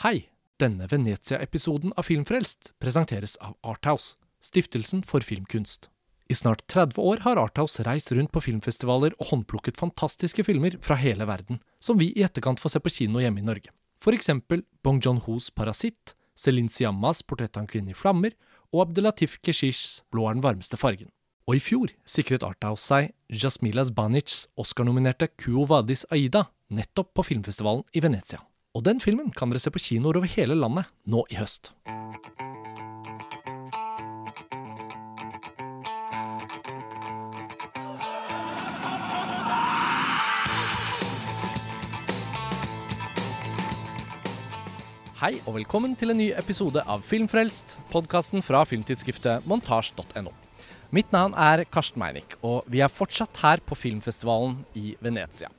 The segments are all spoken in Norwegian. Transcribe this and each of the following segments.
Hei! Denne Venezia-episoden av Filmfrelst presenteres av Arthouse, stiftelsen for filmkunst. I snart 30 år har Arthouse reist rundt på filmfestivaler og håndplukket fantastiske filmer fra hele verden, som vi i etterkant får se på kino hjemme i Norge. For eksempel Bong John-hos Parasitt, Celine Siammas Portrett av en kvinne i flammer og Abdelatif Keshishs Blå er den varmeste fargen. Og i fjor sikret Arthouse seg Jasmilas Banics Oscar-nominerte Kuo Vadis Aida nettopp på filmfestivalen i Venezia. Og den filmen kan dere se på kinoer over hele landet nå i høst. Hei og velkommen til en ny episode av Filmfrelst, podkasten fra filmtidsskriftet montasj.no. Mitt navn er Karsten Meinick, og vi er fortsatt her på filmfestivalen i Venezia.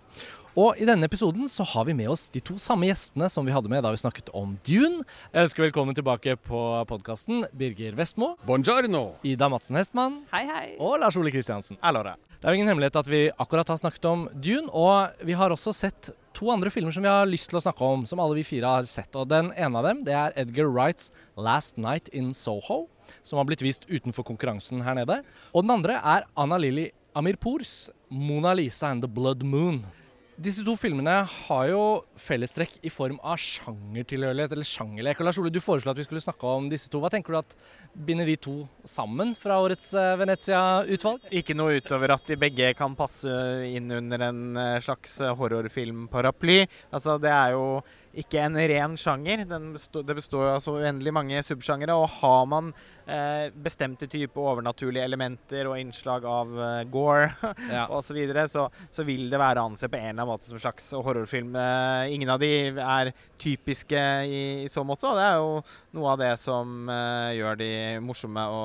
Og i denne episoden så har vi med oss de to samme gjestene som vi hadde med da vi snakket om Dune. Jeg ønsker velkommen tilbake på podkasten Birger Vestmo, Buongiorno! Ida Madsen Hestmann Hei, hei. og Lars Ole Kristiansen. Allora. Det er jo ingen hemmelighet at vi akkurat har snakket om Dune, og vi har også sett to andre filmer som vi har lyst til å snakke om, som alle vi fire har sett. Og Den ene av dem det er Edgar Wrights 'Last Night in Soho', som har blitt vist utenfor konkurransen her nede. Og den andre er Anna Lilly Amirpours 'Mona Lisa and the Blood Moon'. Disse to filmene har jo fellestrekk i form av sjangertilhørighet, eller sjangerlek. Og Lars Ole, du foreslo at vi skulle snakke om disse to. Hva tenker du at binder de to sammen fra årets eh, Venezia-utvalg? Ikke noe utover at de begge kan passe inn under en eh, slags horrorfilmparaply. Altså, det er jo ikke en ren sjanger. Den består, det består av så uendelig mange subsjangere. Og har man eh, bestemte typer overnaturlige elementer og innslag av eh, gore Ja. osv., så, så så vil det være å anse på en annen måte som en slags horrorfilm. Eh, ingen av de er typiske i, i så måte, og det er jo noe av det som eh, gjør de morsomme å,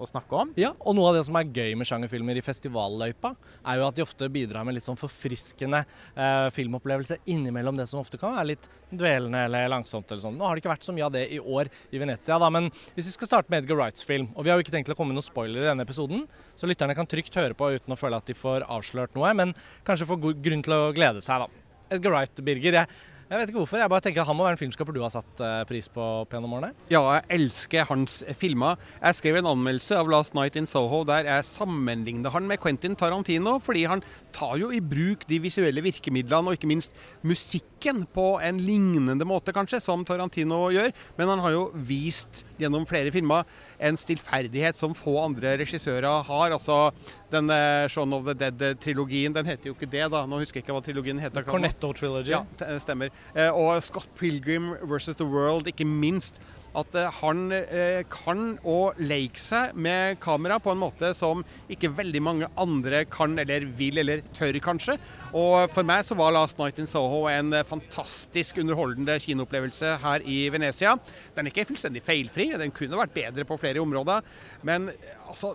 å snakke om. Ja, og noe av det som er gøy med sjangerfilmer i festivalløypa, er jo at de ofte bidrar med litt sånn forfriskende eh, filmopplevelse innimellom det som ofte kan være litt dvelende eller langsomt eller sånn. Nå har det ikke vært så mye av det i år i Venezia, da, men hvis vi skal starte med Edgar Wrights film, og vi har jo ikke tenkt å komme med noen spoiler i denne episoden, så lytterne kan trygt høre på uten å føle at de får avslørt noe, men kanskje få grunn til å glede seg, da. Edgar Wright, Birger. Jeg, jeg vet ikke hvorfor, jeg bare tenker at han må være en filmskaper du har satt eh, pris på opp gjennom årene. Ja, jeg elsker hans filmer. Jeg skrev en anmeldelse av 'Last Night in Soho' der jeg sammenligner han med Quentin Tarantino, fordi han tar jo i bruk de visuelle virkemidlene og ikke minst musikken på en lignende måte, kanskje, som Tarantino gjør. Men han har jo vist gjennom flere filmer en stillferdighet som få andre regissører har. Altså den eh, Shaun of the Dead-trilogien, den heter jo ikke det, da. Nå husker jeg ikke hva trilogien heter. Cornetto Trilogy. Ja, stemmer. Eh, og Scott Pilgrim versus The World, ikke minst. At eh, han eh, kan å leke seg med kamera på en måte som ikke veldig mange andre kan eller vil eller tør, kanskje. Og for meg så var 'Last Night in Soho' en fantastisk underholdende kinoopplevelse her i Venezia. Den er ikke fullstendig feilfri, den kunne vært bedre på flere områder. Men eh, altså,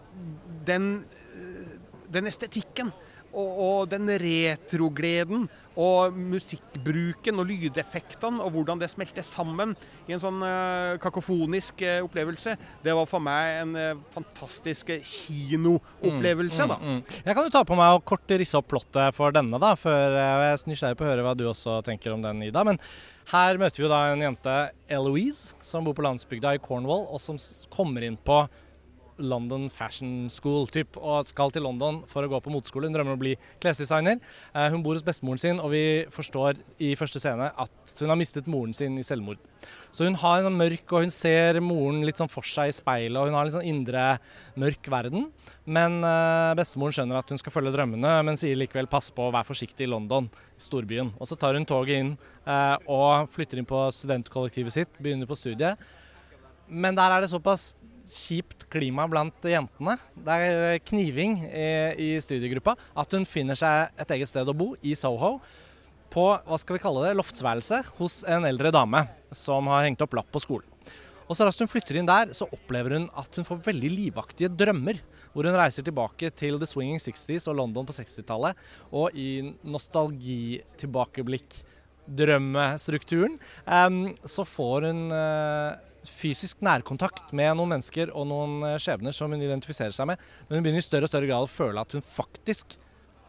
den, den estetikken og, og den retrogleden og musikkbruken og lydeffektene og hvordan det smelter sammen i en sånn uh, kakofonisk uh, opplevelse, det var for meg en uh, fantastisk kinoopplevelse, da. Mm, mm. Jeg kan jo ta på meg og kort risse opp plottet for denne, da, eh, jeg er nysgjerrig på å høre hva du også tenker om den, Ida. Men her møter vi jo da en jente, Eloise, som bor på landsbygda i Cornwall, og som kommer inn på London Fashion School typ, og skal til London for å gå på moteskole. Hun drømmer om å bli klesdesigner. Eh, hun bor hos bestemoren sin, og vi forstår i første scene at hun har mistet moren sin i selvmord. Så hun har en mørk, og hun ser moren litt sånn for seg i speilet, og hun har en sånn indre mørk verden. Men eh, bestemoren skjønner at hun skal følge drømmene, men sier likevel pass på vær forsiktig i London, storbyen. Og så tar hun toget inn eh, og flytter inn på studentkollektivet sitt, begynner på studiet. Men der er det såpass kjipt klima blant jentene. Det er kniving i, i studiegruppa. At hun finner seg et eget sted å bo, i Soho. På hva skal vi kalle det, loftsværelse hos en eldre dame som har hengt opp lapp på skolen. Og så raskt hun flytter inn der, så opplever hun at hun får veldig livaktige drømmer. Hvor hun reiser tilbake til The Swinging 60s og London på 60-tallet. Og i nostalgitilbakeblikk drømmestrukturen, um, så får hun eh, fysisk nærkontakt med noen mennesker og noen eh, skjebner som hun identifiserer seg med. Men hun begynner i større og større grad å føle at hun faktisk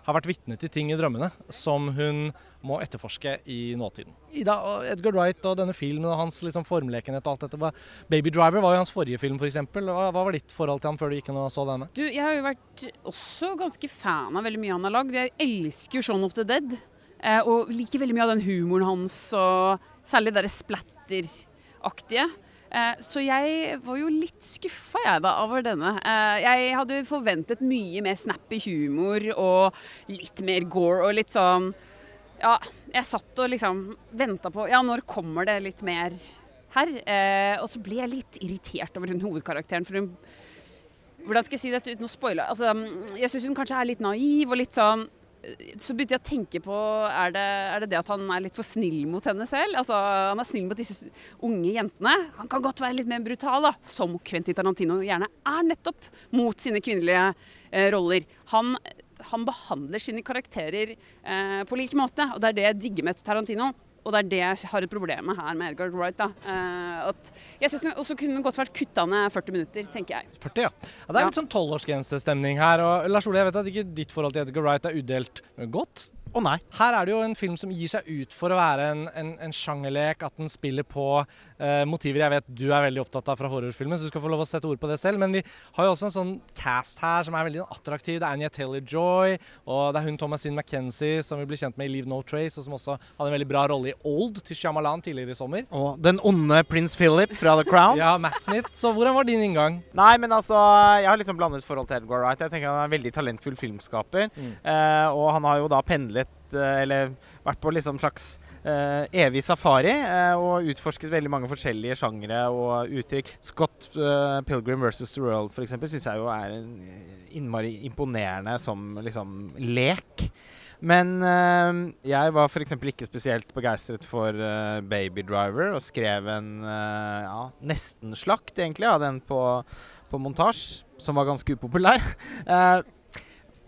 har vært vitne til ting i drømmene som hun må etterforske i nåtiden. Ida og Edgar Wright og denne filmen og hans liksom formlekenhet og alt dette. Baby Driver var jo hans forrige film, f.eks. Hva, hva var ditt forhold til han før du gikk inn og så denne? Du, jeg har jo vært også ganske fan av veldig mye han har lagd. Jeg elsker jo Shaun of the Dead. Eh, og liker veldig mye av den humoren hans, og særlig det splatter-aktige. Eh, så jeg var jo litt skuffa jeg da over denne. Eh, jeg hadde forventet mye mer snappy humor og litt mer gore og litt sånn Ja, jeg satt og liksom venta på Ja, når kommer det litt mer her? Eh, og så ble jeg litt irritert over hun hovedkarakteren, for hun hvordan skal jeg si dette uten å spoile? Altså, jeg syns hun kanskje er litt naiv og litt sånn så begynte jeg å tenke på er det, er det, det at han er litt for snill mot henne selv? Altså, Han er snill mot disse unge jentene. Han kan godt være litt mer brutal, da, som Quentin Tarantino gjerne er nettopp mot sine kvinnelige eh, roller. Han, han, behandler sine karakterer eh, på lik måte, og det er det jeg digger med Tarantino. Og det er det jeg har et problem med her med Edgar Wright. da. Uh, at jeg syns den også kunne godt vært kutta ned 40 minutter, tenker jeg. 40, ja. ja det er litt sånn tolvårsgrensestemning her. og Lars Ole, jeg vet at ikke ditt forhold til Edgar Wright er udelt godt. Å oh, nei. Her er det jo en film som gir seg ut for å være en, en, en sjangerlek. At den spiller på eh, motiver jeg vet du er veldig opptatt av fra horrorfilmer, så du skal få lov å sette ord på det selv. Men vi har jo også en sånn cast her som er veldig attraktiv. Det er Anja Taylor-Joy, og det er hun Thomasine McKenzie som vi blir kjent med i Leave No Trace, og som også hadde en veldig bra rolle i Old til Shyamalan tidligere i sommer. Og den onde prins Philip fra The Crown. ja, Matt Smith. Så hvordan var din inngang? Nei, men altså, jeg har liksom blandet forhold til Edgar Wright. Jeg tenker Han er en veldig talentfull filmskaper, mm. eh, og han har jo da pendlet Eh, eller vært på liksom slags uh, evig safari uh, og utforsket veldig mange forskjellige sjangre og uttrykk. Scott uh, Pilgrim versus The World f.eks. syns jeg jo er innmari imponerende som liksom lek. Men jeg var f.eks. ikke spesielt begeistret for Baby Driver og skrev en ja, nesten slakt egentlig av den på, på montasje, som var ganske upopulær.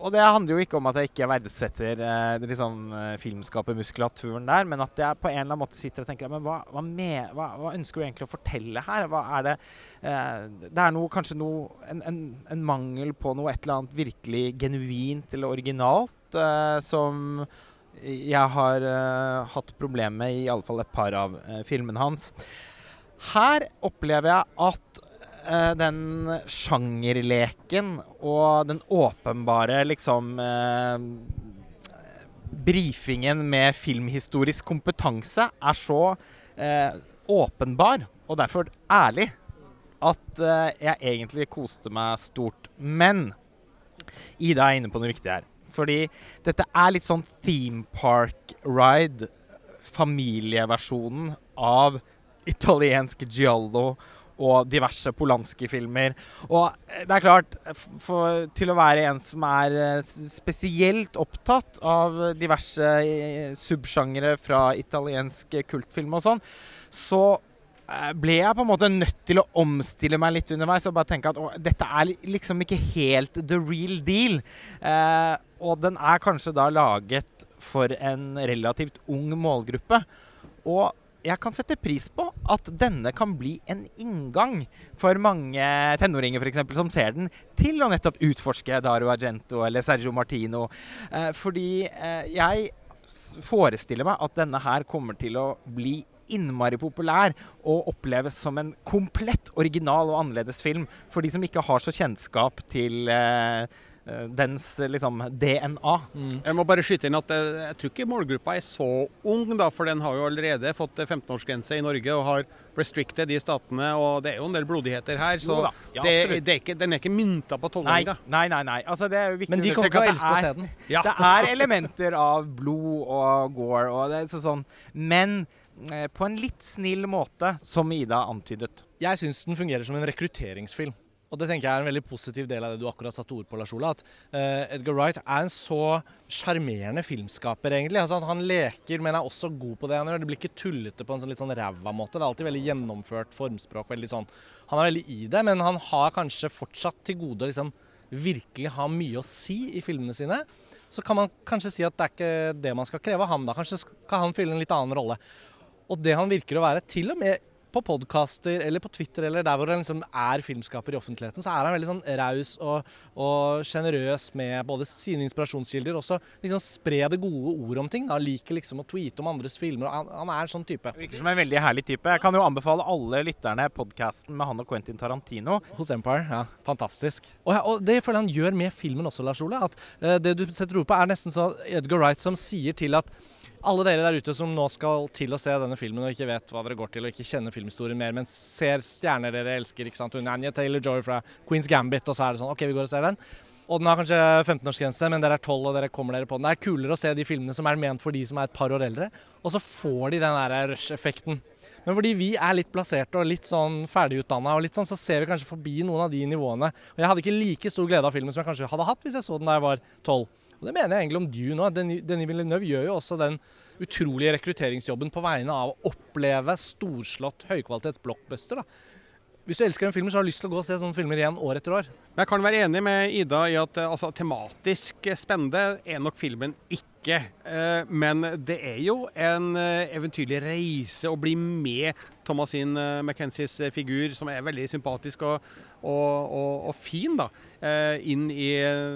Og det handler jo ikke om at jeg ikke verdsetter eh, liksom, eh, filmskapermuskulaturen der, men at jeg på en eller annen måte sitter og tenker men hva, hva, med, hva, hva ønsker du egentlig å fortelle her? Hva er det eh, Det er noe, kanskje noe, en, en, en, mangel på noe et eller annet virkelig genuint eller originalt eh, som jeg har eh, hatt problemer med i alle fall et par av eh, filmene hans. Her opplever jeg at uh, den sjangerleken og den åpenbare liksom uh, Brifingen med filmhistorisk kompetanse er så uh, åpenbar og derfor ærlig at jeg egentlig koste meg stort. Men Ida er inne på noe viktig her. Fordi dette er litt sånn theme park ride. Familieversjonen av italiensk giallo og diverse Polanski-filmer. Og det er klart, for, til å være en som er eh, spesielt opptatt av diverse eh, subsjangere fra italiensk kultfilm og sånn, så eh, ble jeg på en måte nødt til å omstille meg litt underveis og bare tenke at å, dette er liksom ikke helt the real deal. Eh, og den er kanskje da laget for en relativt ung målgruppe. Og jeg kan sette pris på at denne kan bli en inngang for mange tenåringer eksempel, som ser den, til å nettopp utforske Dario Argento eller Sergio Martino. Eh, fordi eh, jeg forestiller meg at denne her kommer til å bli innmari populær og oppleves som en komplett original og annerledes film for de som ikke har så kjennskap til Eh, dens liksom, DNA. Mm. Jeg må bare skyte inn at jeg, eh, jeg, tror ikke målgruppa er så ung, da, for den har jo allerede fått 15-årsgrense i Norge og har restricted i statene, og det er jo en del blodigheter her. Så ja, det, det er ikke, den er ikke mynta på tolvåringer. Nei, nei, nei, nei. Altså, det er jo viktig Men de kommer til å elske å se den. Ja. Det er elementer av blod og gore, og det er sånn, men eh, på en litt snill måte, som Ida antydet. Jeg syns den fungerer som en rekrutteringsfilm. Og det tenker jeg er en veldig positiv del av det du akkurat satte ord på, Lars Ola. At uh, Edgar Wright er en så sjarmerende filmskaper, egentlig. Altså, han leker, men er også god på det han gjør. Det blir ikke tullete på en sånn litt sånn ræva måte. Det er alltid veldig gjennomført formspråk. veldig sånn. Han er veldig i det, men han har kanskje fortsatt til gode å liksom, virkelig ha mye å si i filmene sine. Så kan man kanskje si at det er ikke det man skal kreve av ham. da. Kanskje skal han fylle en litt annen rolle. Og det han virker å være, til og med på podkaster eller på Twitter eller der hvor han liksom er filmskaper i offentligheten, så er han veldig sånn raus og, og sjenerøs med både sine inspirasjonskilder og også liksom spre det gode ord om ting. da, Liker liksom å tweete om andres filmer. Han, han er en sånn type. Virker som en veldig herlig type. Jeg kan jo anbefale alle lytterne podkasten med han og Quentin Tarantino. Hos Empire, ja. Fantastisk. Og, ja, og det føler jeg han gjør med filmen også, Lars Ole. At uh, det du setter ord på, er nesten så Edgar Wright som sier til at alle dere der ute som nå skal til å se denne filmen og ikke vet hva dere går til og ikke kjenner filmhistorien mer, men ser stjerner dere elsker, ikke sant, Anya Taylor-Joy fra Queen's Gambit, og så er det sånn OK, vi går og ser den. Og den har kanskje 15-årsgrense, men dere er 12 og dere kommer dere på den. Det er kulere å se de filmene som er ment for de som er et par år eldre, og så får de den der rush-effekten. Men fordi vi er litt plasserte og litt sånn ferdigutdanna, sånn, så ser vi kanskje forbi noen av de nivåene. Og jeg hadde ikke like stor glede av filmen som jeg kanskje hadde hatt hvis jeg så den da jeg var 12. Og det mener jeg egentlig om Dune òg. Denis Villeneuve gjør jo også den utrolige rekrutteringsjobben på vegne av å oppleve storslått høykvalitets blockbuster. da. Hvis du elsker en film, så har du lyst til å gå og se sånne filmer igjen år etter år. Jeg kan være enig med Ida i at altså, tematisk spennende er nok filmen ikke. Eh, men det er jo en eh, eventyrlig reise å bli med Thomasin eh, McKenzies figur, som er veldig sympatisk og, og, og, og fin, da, inn i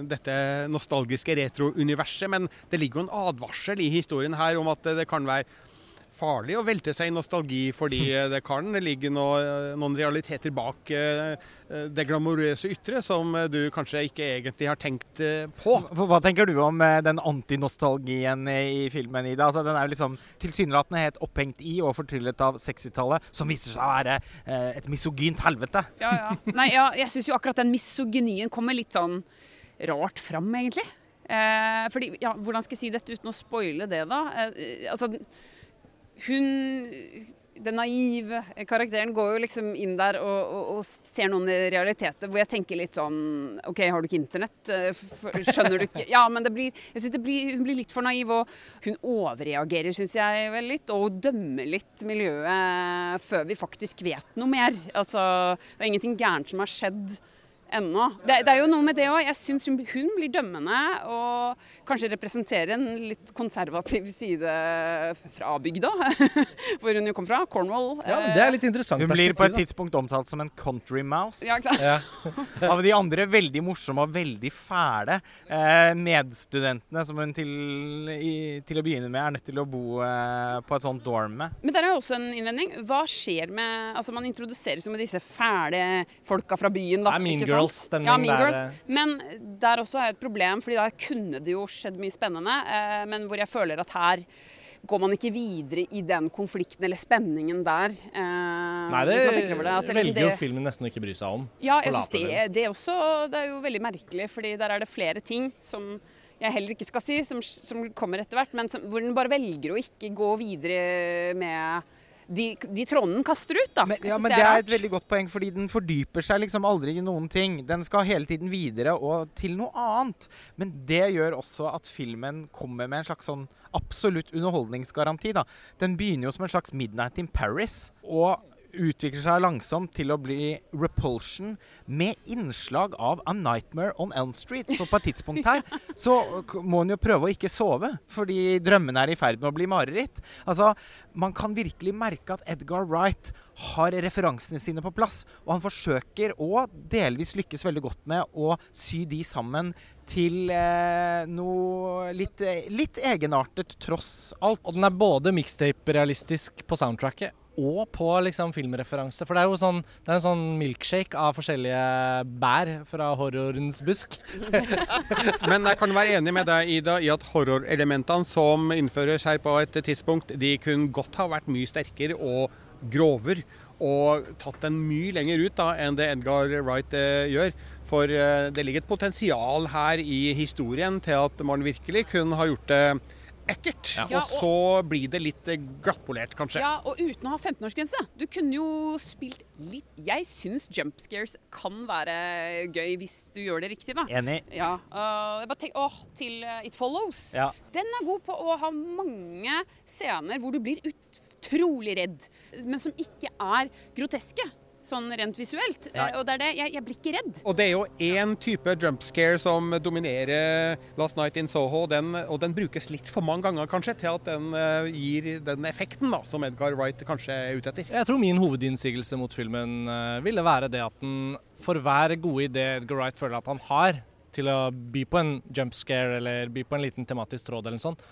dette nostalgiske retro-universet. Men det ligger jo en advarsel i historien her om at det kan være farlig å velte seg i nostalgi fordi det kan ligge noe, noen realiteter bak eh, det glamorøse ytre som du kanskje ikke egentlig har tenkt eh, på. Hva tenker du om eh, den antinostalgien i filmen, Ida? Altså, den er jo liksom tilsynelatende helt opphengt i og fortryllet av 60-tallet, som viser seg å være et misogynt helvete. Ja, ja. Nei, ja, jeg syns jo akkurat den misogynien kommer litt sånn rart fram, egentlig. Eh, fordi, ja, Hvordan skal jeg si dette uten å spoile det, da? Eh, altså, hun den naive karakteren går jo liksom inn der og, og, og, ser noen realiteter hvor jeg tenker litt sånn OK, har du ikke internett? Eh, skjønner du ikke Ja, men det blir, jeg synes blir, hun blir litt for naiv, og hun overreagerer, syns jeg vel litt. Og dømmer litt miljøet før vi faktisk vet noe mer. Altså, det er ingenting gærent som har skjedd ennå. Det, det, er jo noe med det òg. Jeg syns hun, hun blir dømmende. og kanskje representerer en litt konservativ side fra bygda. Hvor hun jo kom fra. Cornwall. Ja, men Det er litt interessant Hun blir på et tidspunkt omtalt som en country mouse. Ja, ikke sant? Ja. Av de andre veldig morsomme og veldig fæle eh, medstudentene som hun til, i, til, å begynne med er nødt til å bo eh, på et sånt dorm med. Men der er jo også en innvending. Hva skjer med Altså, man introduseres jo med disse fæle folka fra byen, da. Det er Mean Girls-stemning ja, mean der. Girls. Eh. Men der også er et problem, fordi da kunne det jo skjedd mye spennende, eh, men hvor jeg føler at her går man ikke videre i den konflikten eller spenningen der. Eh, Nei, det, det liksom velger jo filmen nesten å ikke bry seg om. Ja, jeg synes det, det, også, det er jo veldig merkelig, fordi der er det flere ting som jeg heller ikke skal si, som, som kommer etter hvert, men som, hvor den bare velger å ikke gå videre med de, de trådene kaster ut. da. Men, ja, men det er, det er et veldig godt poeng, fordi den fordyper seg liksom aldri i noen ting. Den skal hele tiden videre og til noe annet. Men det gjør også at filmen kommer med en slags sånn absolutt underholdningsgaranti. da. Den begynner jo som en slags Midnight in Paris. og utvikler seg langsomt til å bli Repulsion med innslag av A Nightmare on Elm Street. For på et tidspunkt her så må han jo prøve å ikke sove, fordi drømmene er i ferd med å bli mareritt. Altså, man kan virkelig merke at Edgar Wright har referansene sine på plass. Og han forsøker, og delvis lykkes veldig godt med, å sy de sammen til eh, noe litt, litt egenartet, tross alt. Og den er både mixtape-realistisk på soundtracket og på liksom filmreferanse. For det er jo sånn, det er en sånn milkshake av forskjellige bær fra horrorens busk. Men jeg kan være enig med deg, Ida, i at horrorelementene som innføres her på et tidspunkt, de kunne godt ha vært mye sterkere og grovere. Og tatt den mye lenger ut da, enn det Edgar Wright eh, gjør. For eh, det ligger et potensial her i historien til at man virkelig kunne ha gjort det ekkelt. Ja. og så blir det litt eh, glattpolert, kanskje. Ja, og uten å ha 15-årsgrense. Du kunne jo spilt litt Jeg syns jump scares kan være gøy hvis du gjør det riktig, da. Enig. Ja, uh, jeg bare tenk, åh, til uh, It Follows. Ja. Den er god på å ha mange scener hvor du blir utrolig redd, men som ikke er groteske. Sånn rent visuelt. Nei. Eh, og det er det, jeg, jeg blir ikke redd. Og det er jo én type jump scare som dominerer Last Night in Soho, den, og den brukes litt for mange ganger kanskje til at den uh, gir den effekten da, som Edgar Wright kanskje er ute etter. Jeg tror min hovedinnsigelse mot filmen uh, ville være det at den for hver gode idé Edgar Wright føler at han har til å by på en jump scare eller by på en liten tematisk tråd eller noe sånt,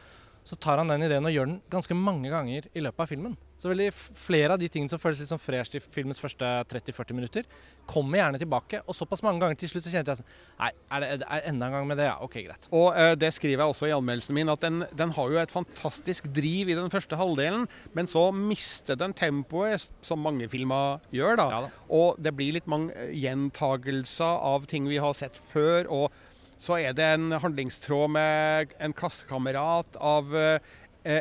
så tar han den ideen og gjør den ganske mange ganger i løpet av filmen. Så veldig flere av de tingene som føles litt sånn fresh i filmens første 30-40 minutter, kommer gjerne tilbake. Og såpass mange ganger til slutt så kjente jeg sånn Nei, er det, er det enda en gang med det? Ja, OK, greit. Og uh, det skriver jeg også i anmeldelsen min, at den, den har jo et fantastisk driv i den første halvdelen, men så mister den tempoet, som mange filmer gjør, da. Ja da. Og det blir litt mange eh, gjentagelser av ting vi har sett før. Og så er det en handlingstråd med en klassekamerat av eh,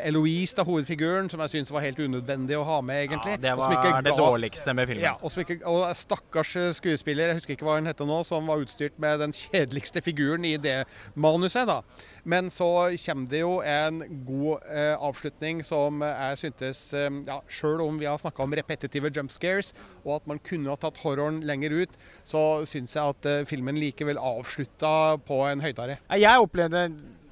Eloise, da, hovedfiguren, som jeg syns var helt unødvendig å ha med, egentlig. Ja, det var var det ga- dårligste med filmen. Ja, og, ikke, og stakkars skuespiller, jeg husker ikke hva hun heter nå, som var utstyrt med den kjedeligste figuren i det manuset. da. Men så kommer det jo en god eh, avslutning som jeg syntes eh, ja, Sjøl om vi har snakka om repetitive jump scares, og at man kunne ha tatt horroren lenger ut, så syns jeg at eh, filmen likevel avslutta på en høytare. Jeg opplevde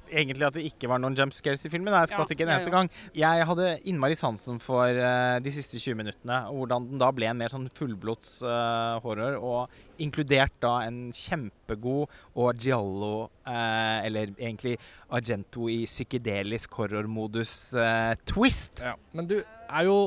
egentlig at det ikke var noen jump scares i filmen. Jeg skvatt Ja, ikke en eneste ja, gang. Jeg hadde innmari sansen for uh, de siste 20 minuttene, og hvordan den da ble en mer sånn fullblods uh, horror, og inkludert da en kjempegod og giallo, uh, eller egentlig Argento i psykedelisk horrormodus-twist. Ja. Men du er jo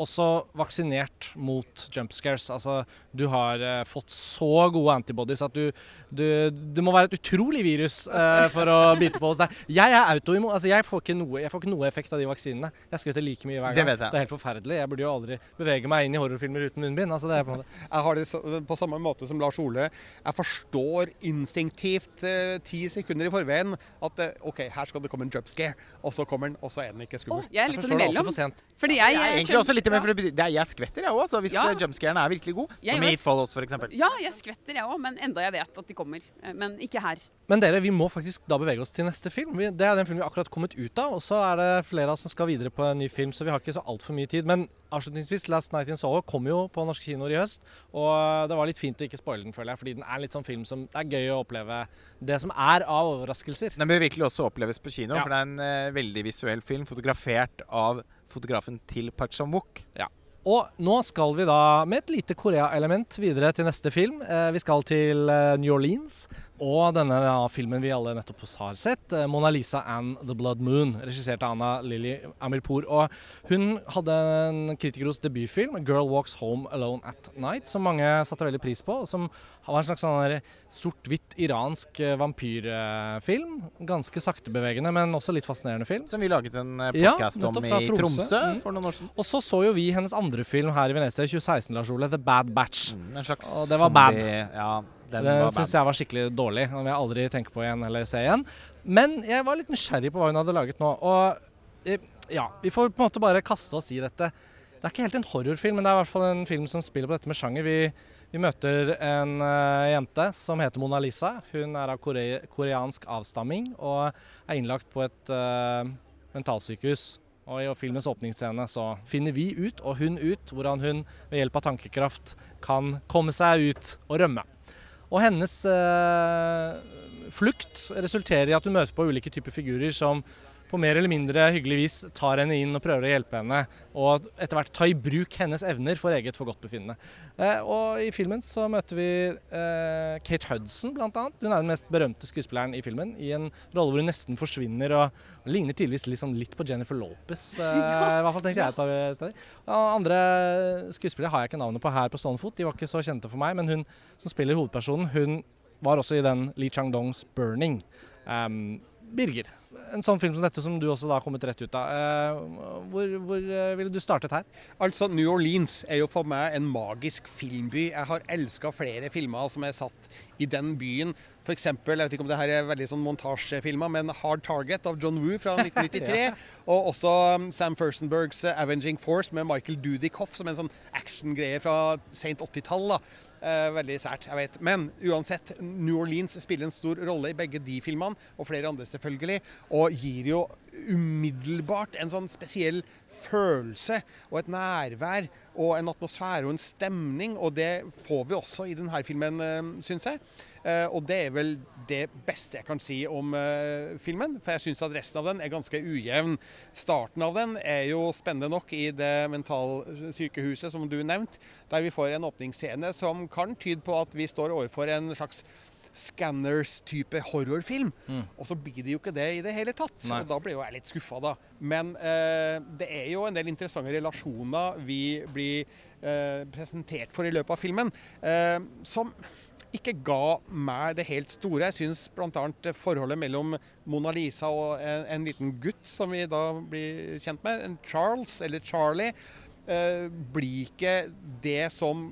også vaksinert mot jumpscares. Altså, du har eh, fått så gode antibodies at du, du Det må være et utrolig virus eh, for å bite på hos deg. Jeg er autoimmun. Altså, jeg, får noe, jeg får ikke noe effekt av de vaksinene. Jeg skvetter like mye hver Det gang. vet jeg. er helt forferdelig. Jeg burde jo aldri bevege meg inn i horrorfilmer uten munnbind. Altså, det er på en måte. Jeg har det på samme måte som Lars Ole. Jeg forstår instinktivt eh, ti sekunder i forveien at eh, OK, her skal det komme en jumpscare. og så kommer den, og så er den ikke skummel. skummel. jeg er litt sånn det imellom. for sent. Fordi Jeg jeg, er egentlig skjønner- også litt mer, for det, betyr- det er, Jeg skvetter, jeg òg, altså, hvis Ja. ja. jumpscaren er virkelig god. Jeg Som i It Follows, f.eks. Ja, jeg skvetter jeg òg, men enda jeg vet at de kommer. Eh, Men ikke her. Men dere, vi må faktisk da bevege oss til neste film. Vi, det er den filmen vi akkurat kommet ut av. Og så er det flere av oss som skal videre på en ny film, så vi har ikke så altfor mye tid. Men avslutningsvis, Last Night in Soho kom jo på norske kinoer i høst. Og det var litt fint å ikke spoile den, føler jeg. Fordi den er litt sånn film som det er gøy å oppleve det som er av overraskelser. Den bør virkelig også oppleves på kino, Ja. for det er en uh, veldig visuell film, fotografert av fotografen til Park Chan-wook. Og nå skal vi da med et lite Korea-element videre til neste film. Eh, vi skal til eh, New Orleans. Og denne ja, filmen vi alle nettopp har sett, eh, 'Mona Lisa and The Blood Moon', regissert av Anna Lilly Amirpour. Og hun hadde en kritikerros debutfilm, 'Girl Walks Home Alone at Night', som mange satte veldig pris på. og Som var en slags sånn sort-hvitt iransk eh, vampyrfilm. Ganske saktebevegende, men også litt fascinerende film. Som vi laget en podkast Ja, podcast om i Tromsø. Tromsø Mm. for noen år siden. Og så så jo vi hennes andre film her i Venezia i 2016, Lars Ole, 'The Bad Batch'. Mm, En slags Og det var bad. Ja, den Den syns jeg var skikkelig dårlig. Den vil jeg aldri tenke på igjen eller se igjen. Men jeg var litt nysgjerrig på hva hun hadde laget nå. Og eh, ja, vi får på en måte bare kaste oss i dette. Det er ikke helt en horrorfilm, men det er i hvert fall en film som spiller på dette med sjanger. Vi, vi møter en uh, jente som heter Mona Lisa. Hun er av kore koreansk avstamming og er innlagt på et uh, mentalsykehus. Og i filmens åpningsscene så finner vi ut, og hun ut, hvordan hun ved hjelp av tankekraft kan komme seg ut og rømme. Og hennes eh, flukt resulterer i at hun møter på ulike typer figurer som på mer eller mindre hyggelig vis tar henne inn og prøver å hjelpe henne, og etter hvert ta i bruk hennes evner for eget forgodtbefinnende. Eh, og i filmen så møter vi eh, Kate Hudson, annet. Hun er den mest berømte skuespilleren i filmen, i en rolle hvor hun nesten forsvinner og, og ligner tydeligvis liksom litt på Jennifer Lopez. Eh, I hvert fall tenkte jeg et par steder. Og andre skuespillere har jeg ikke navnet på her på stående fot, de var ikke så kjente for meg, men hun som spiller hovedpersonen, hun var også i den Lee Chang-dongs 'Burning'. Um, Birger, en sånn film som dette som du også da har kommet rett ut av. Eh, hvor hvor eh, ville du startet her? Altså, New Orleans er jo for meg en magisk filmby. Jeg har elska flere filmer som er satt i den byen. Eksempel, jeg vet ikke om det her er veldig sånn montasjefilmer, men 'Hard Target' av John Woo fra 1993. Og også um, Sam Furstenbergs uh, 'Avenging Force' med Michael Dudikoff som en sånn actiongreie fra sent 80-tall. Eh, veldig sært, jeg vet. Men uansett, New Orleans spiller en stor rolle i begge de filmene, og flere andre selvfølgelig. og gir jo umiddelbart en sånn spesiell følelse og et nærvær og en atmosfære og en stemning. Og det får vi også i denne filmen, eh, syns jeg. Eh, og det er vel det beste jeg kan si om uh, filmen, for jeg syns at resten av den er ganske ujevn. Starten av den er jo spennende nok i det mentalsykehuset som du nevnte, der vi får en åpningsscene som kan tyde på at vi står overfor en slags Scanners-type horrorfilm. Mm. Og så blir det jo ikke det i det hele tatt. Nei. Og da blir jo jeg litt skuffa, da. Men eh, det er jo en del interessante relasjoner vi blir eh, presentert for i løpet av filmen, eh, som ikke ga meg det helt store. Jeg syns bl.a. forholdet mellom Mona Lisa og en, en, liten gutt som vi da blir kjent med, en Charles, eller Charlie, eh, blir ikke det som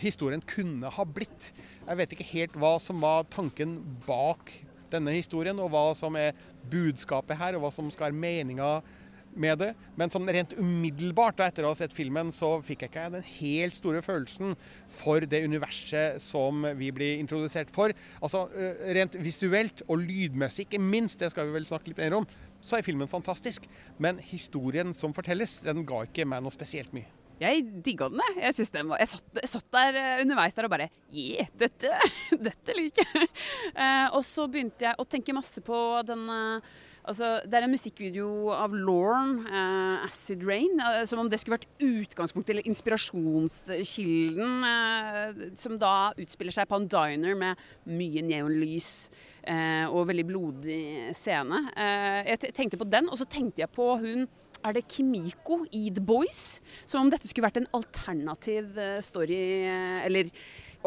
historien kunne ha blitt. Jeg vet ikke helt hva som var tanken bak denne historien, og hva som er budskapet her, og hva som skal være meninga med det. Men sånn rent umiddelbart etter å ha sett filmen, så fikk jeg ikke den helt store følelsen for det universet som vi blir introdusert for. Altså rent visuelt og lydmessig, ikke minst, det skal vi vel snakke litt mer om, så er filmen fantastisk. Men historien som fortelles, den ga ikke meg noe spesielt mye. Jeg digga den, jeg. Jeg, den var, jeg, satt, jeg, satt, der underveis der og bare Yeah, dette, dette liker jeg. Uh, og så begynte jeg å tenke masse på den Altså, det er en musikkvideo av Lorne, eh, 'Acid Rain', eh, som om det skulle vært utgangspunktet eller inspirasjonskilden, eh, som da utspiller seg på en diner med mye neonlys og veldig blodig scene. jeg tenkte på den, og så tenkte jeg på hun er det Kimiko i The Boys. Som om dette skulle vært en alternativ eh, story, eh, eller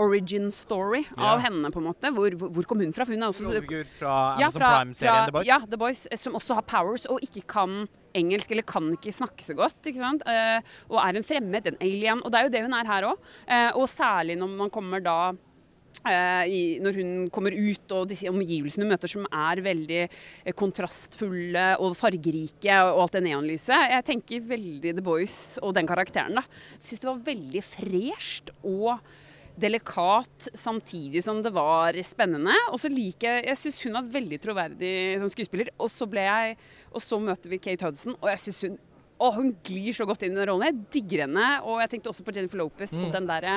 origin story ja. av henne, på en måte. Hvor, hvor, kom hun fra? hun er også Rollefigur fra Amazon ja, Prime-serien The Boys? Ja, The Boys, eh, som også har powers og ikke kan engelsk, eller kan ikke snakke så godt. ikke sant? Uh, og er en fremmed, en alien. Og det er jo det hun er her òg. Uh, og særlig når man kommer da Eh, i, når hun kommer ut og disse omgivelsene hun møter som er veldig eh, kontrastfulle og fargerike, og alt det neonlyset. Jeg tenker veldig The Boys og den karakteren. da. Syns det var veldig fresht og delikat samtidig som det var spennende. Og så liker jeg Jeg syns hun var veldig troverdig som skuespiller. Og så ble jeg Og så møter vi Kate Hudson, og jeg syns hun å, hun glir så godt inn i den rollen. Jeg digger henne. Og jeg tenkte også på Jennifer Lopez mm. og den derre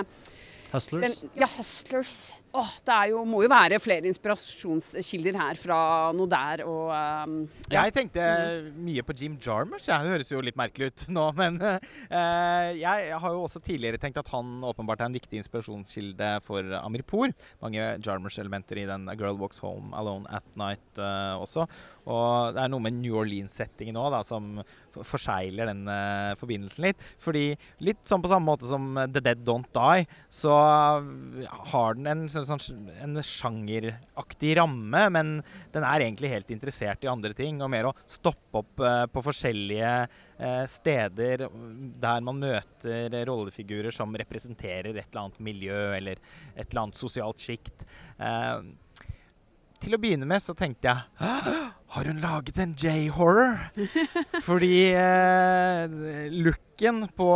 Hustlers? Den, ja, Hustlers. Åh, det jo, må jo være flere inspirasjonskilder her fra noe der og um, ja. Jeg tenkte mye på Jim Jarmers. Ja, det høres jo litt merkelig ut nå, men uh, jeg har jo også tidligere tenkt at han åpenbart er en viktig inspirasjonskilde for Amirpour. Mange Jarmers-elementer i den A Girl Walks Home Alone at Night uh, også. Og det er noe med New Orleans-settingen òg som forsegler den uh, forbindelsen litt. Fordi litt sånn på samme måte som The Dead Don't Die, så har den en sånn, en sjangeraktig ramme, men den er egentlig helt interessert i andre ting. Og mer å stoppe opp uh, på forskjellige uh, steder der man møter rollefigurer som representerer et eller annet miljø eller et eller annet sosialt sjikt. Uh, til å begynne med så tenkte jeg Har hun laget en J-horror? Fordi eh, looken på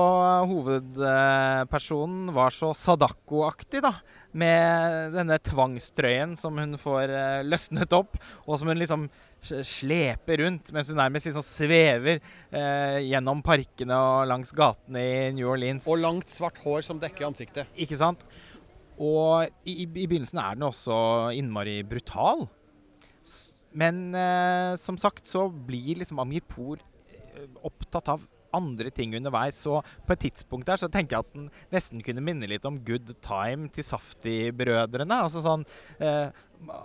hovedpersonen var så Sadako-aktig, da. Med denne tvangstrøyen som hun får eh, løsnet opp, og som hun liksom sleper rundt mens hun nærmest liksom svever eh, gjennom parkene og langs gatene i New Orleans. Og langt, svart hår som dekker ansiktet. Ikke sant? Og i, i, begynnelsen er den også innmari brutal. Men eh, som sagt så blir liksom Amir Poor eh, opptatt av andre ting underveis. Så på et tidspunkt der så tenker jeg at den nesten kunne minne litt om Good Time til Safti-brødrene. Altså sånn eh,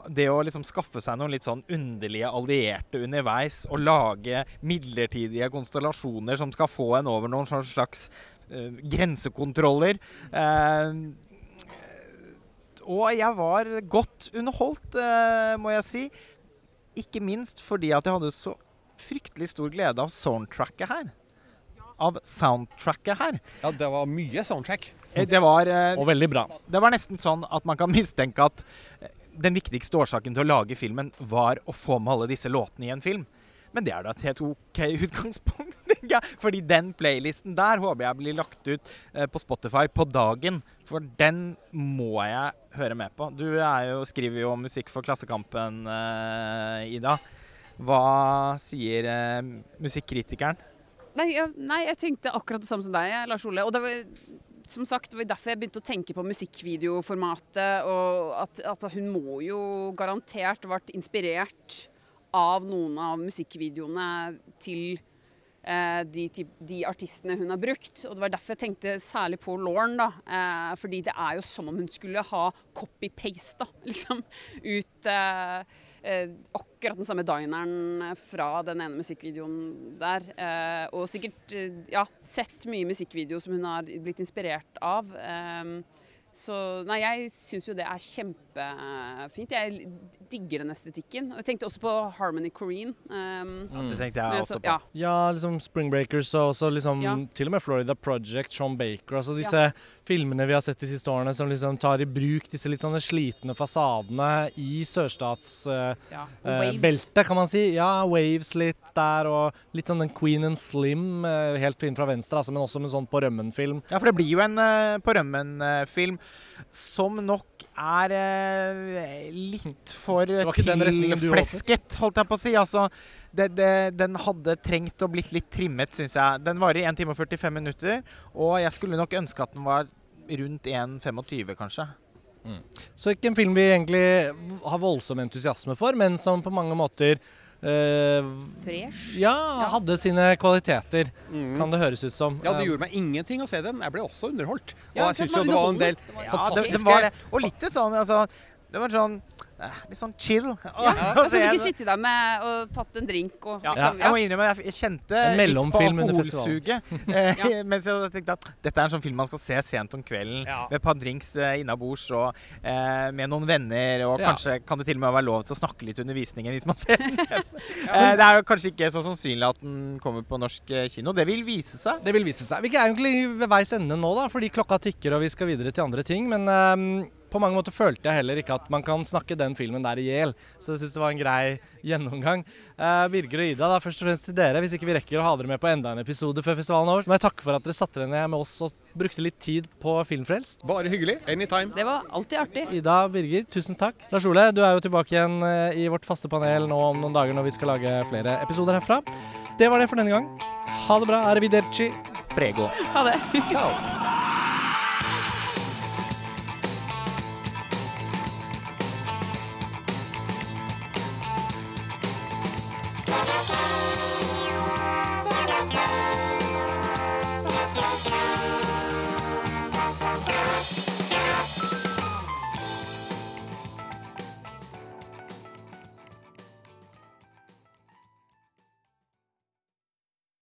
Det å liksom skaffe seg noen litt sånn underlige allierte underveis og lage midlertidige konstellasjoner som skal få en over noen slags eh, grensekontroller. Eh, og jeg var godt underholdt, uh, må jeg si. Ikke minst fordi at jeg hadde så fryktelig stor glede av soundtracket her. Av soundtracket her. Ja, det var mye soundtrack. Eh, det var, uh, og veldig bra. Det var nesten sånn at man kan mistenke at den viktigste årsaken til å lage filmen var å få med alle disse låtene i en film. Men det er da et helt OK utgangspunkt. Fordi den playlisten der håper jeg blir lagt ut eh, på Spotify på dagen. For den må jeg høre med på. Du jo, skriver jo musikk for Klassekampen, eh, Ida. Hva sier eh, musikkritikeren? Nei, jeg, nei, jeg tenkte akkurat det samme som deg, Lars Ole. Og det var, som sagt, det var derfor jeg begynte å tenke på musikkvideoformatet. Og at altså, hun må jo garantert vært inspirert av noen av musikkvideoene til de, de, artistene hun har brukt. Og det var derfor jeg tenkte særlig på Lauren, da. Eh, fordi det er jo som om hun skulle ha copy-pasta, liksom, ut eh, eh, akkurat den samme dineren fra den ene musikkvideoen der. Eh, og sikkert eh, ja, sett mye musikkvideo som hun har blitt inspirert av. Eh, så nei, jeg syns jo det er kjempefint. Jeg digger den estetikken. Og jeg tenkte også på Harmony Corrine. Um, ja, det tenkte jeg også på. Ja, ja liksom Spring Breakers og også liksom ja. til og med Florida Project, Sean Baker. Altså disse ja. filmene vi har sett de siste årene som liksom tar i bruk disse litt sånne slitne fasadene i sørstatsbeltet, uh, uh, kan man si. Ja, waves litt der, og litt sånn den Queen and Slim, uh, helt fin fra venstre, altså, men også med sånn på rømmen-film. Ja, for det blir jo en på rømmen-film som nok er litt for tilflesket, holdt jeg på å si. Altså, det, det, den hadde trengt å blitt litt trimmet, syns jeg. Den varer i 1 time og 45 minutter, og jeg skulle nok ønske at den var rundt 1,25, kanskje. Mm. Så ikke en film vi egentlig har voldsom entusiasme for, men som på mange måter Uh, Fresh? Ja, hadde sine kvaliteter, mm. kan det høres ut som. Ja, det gjorde meg ingenting å se den. Jeg ble også underholdt. Og ja, jeg syns jo det var en del ja, fantastiske det, det var det. Og litt sånn, altså Det var sånn Eh, litt sånn chill. Ja. Altså, du ikke sitte der med og tatt en drink og ja. liksom, ja. Jeg må innrømme, jeg kjente litt på alkoholsuget. Eh, mens jeg tenkte at dette er en sånn film man skal se sent om kvelden med et par drinks eh, innabords og eh, med noen venner. Og kanskje kan det til og med være lov til å snakke litt under visningen hvis man ser den. eh, det er jo kanskje ikke så sannsynlig at den kommer på norsk kino. Det vil vise seg. Det vil vise seg. Vi er egentlig ved veis ende nå, da, fordi klokka tikker og vi skal videre til andre ting. Men um på mange måter følte jeg heller ikke at man kan snakke den filmen der i hjel. Så jeg syns det var en grei gjennomgang. Eh, Birger og Ida, da først og fremst til dere. Hvis ikke vi rekker å ha dere med på enda en episode før festivalen er over, så må jeg takke for at dere satte dere ned med oss og brukte litt tid på Filmfrelst. Bare hyggelig. Anytime. Det var alltid artig. Ida, Birger, tusen takk. Lars Ole, du er jo tilbake igjen eh, i vårt faste panel nå om noen dager når vi skal lage flere episoder herfra. Det var det for denne gang. Ha det bra. Arrivederci. Prego. Ha det. Ciao.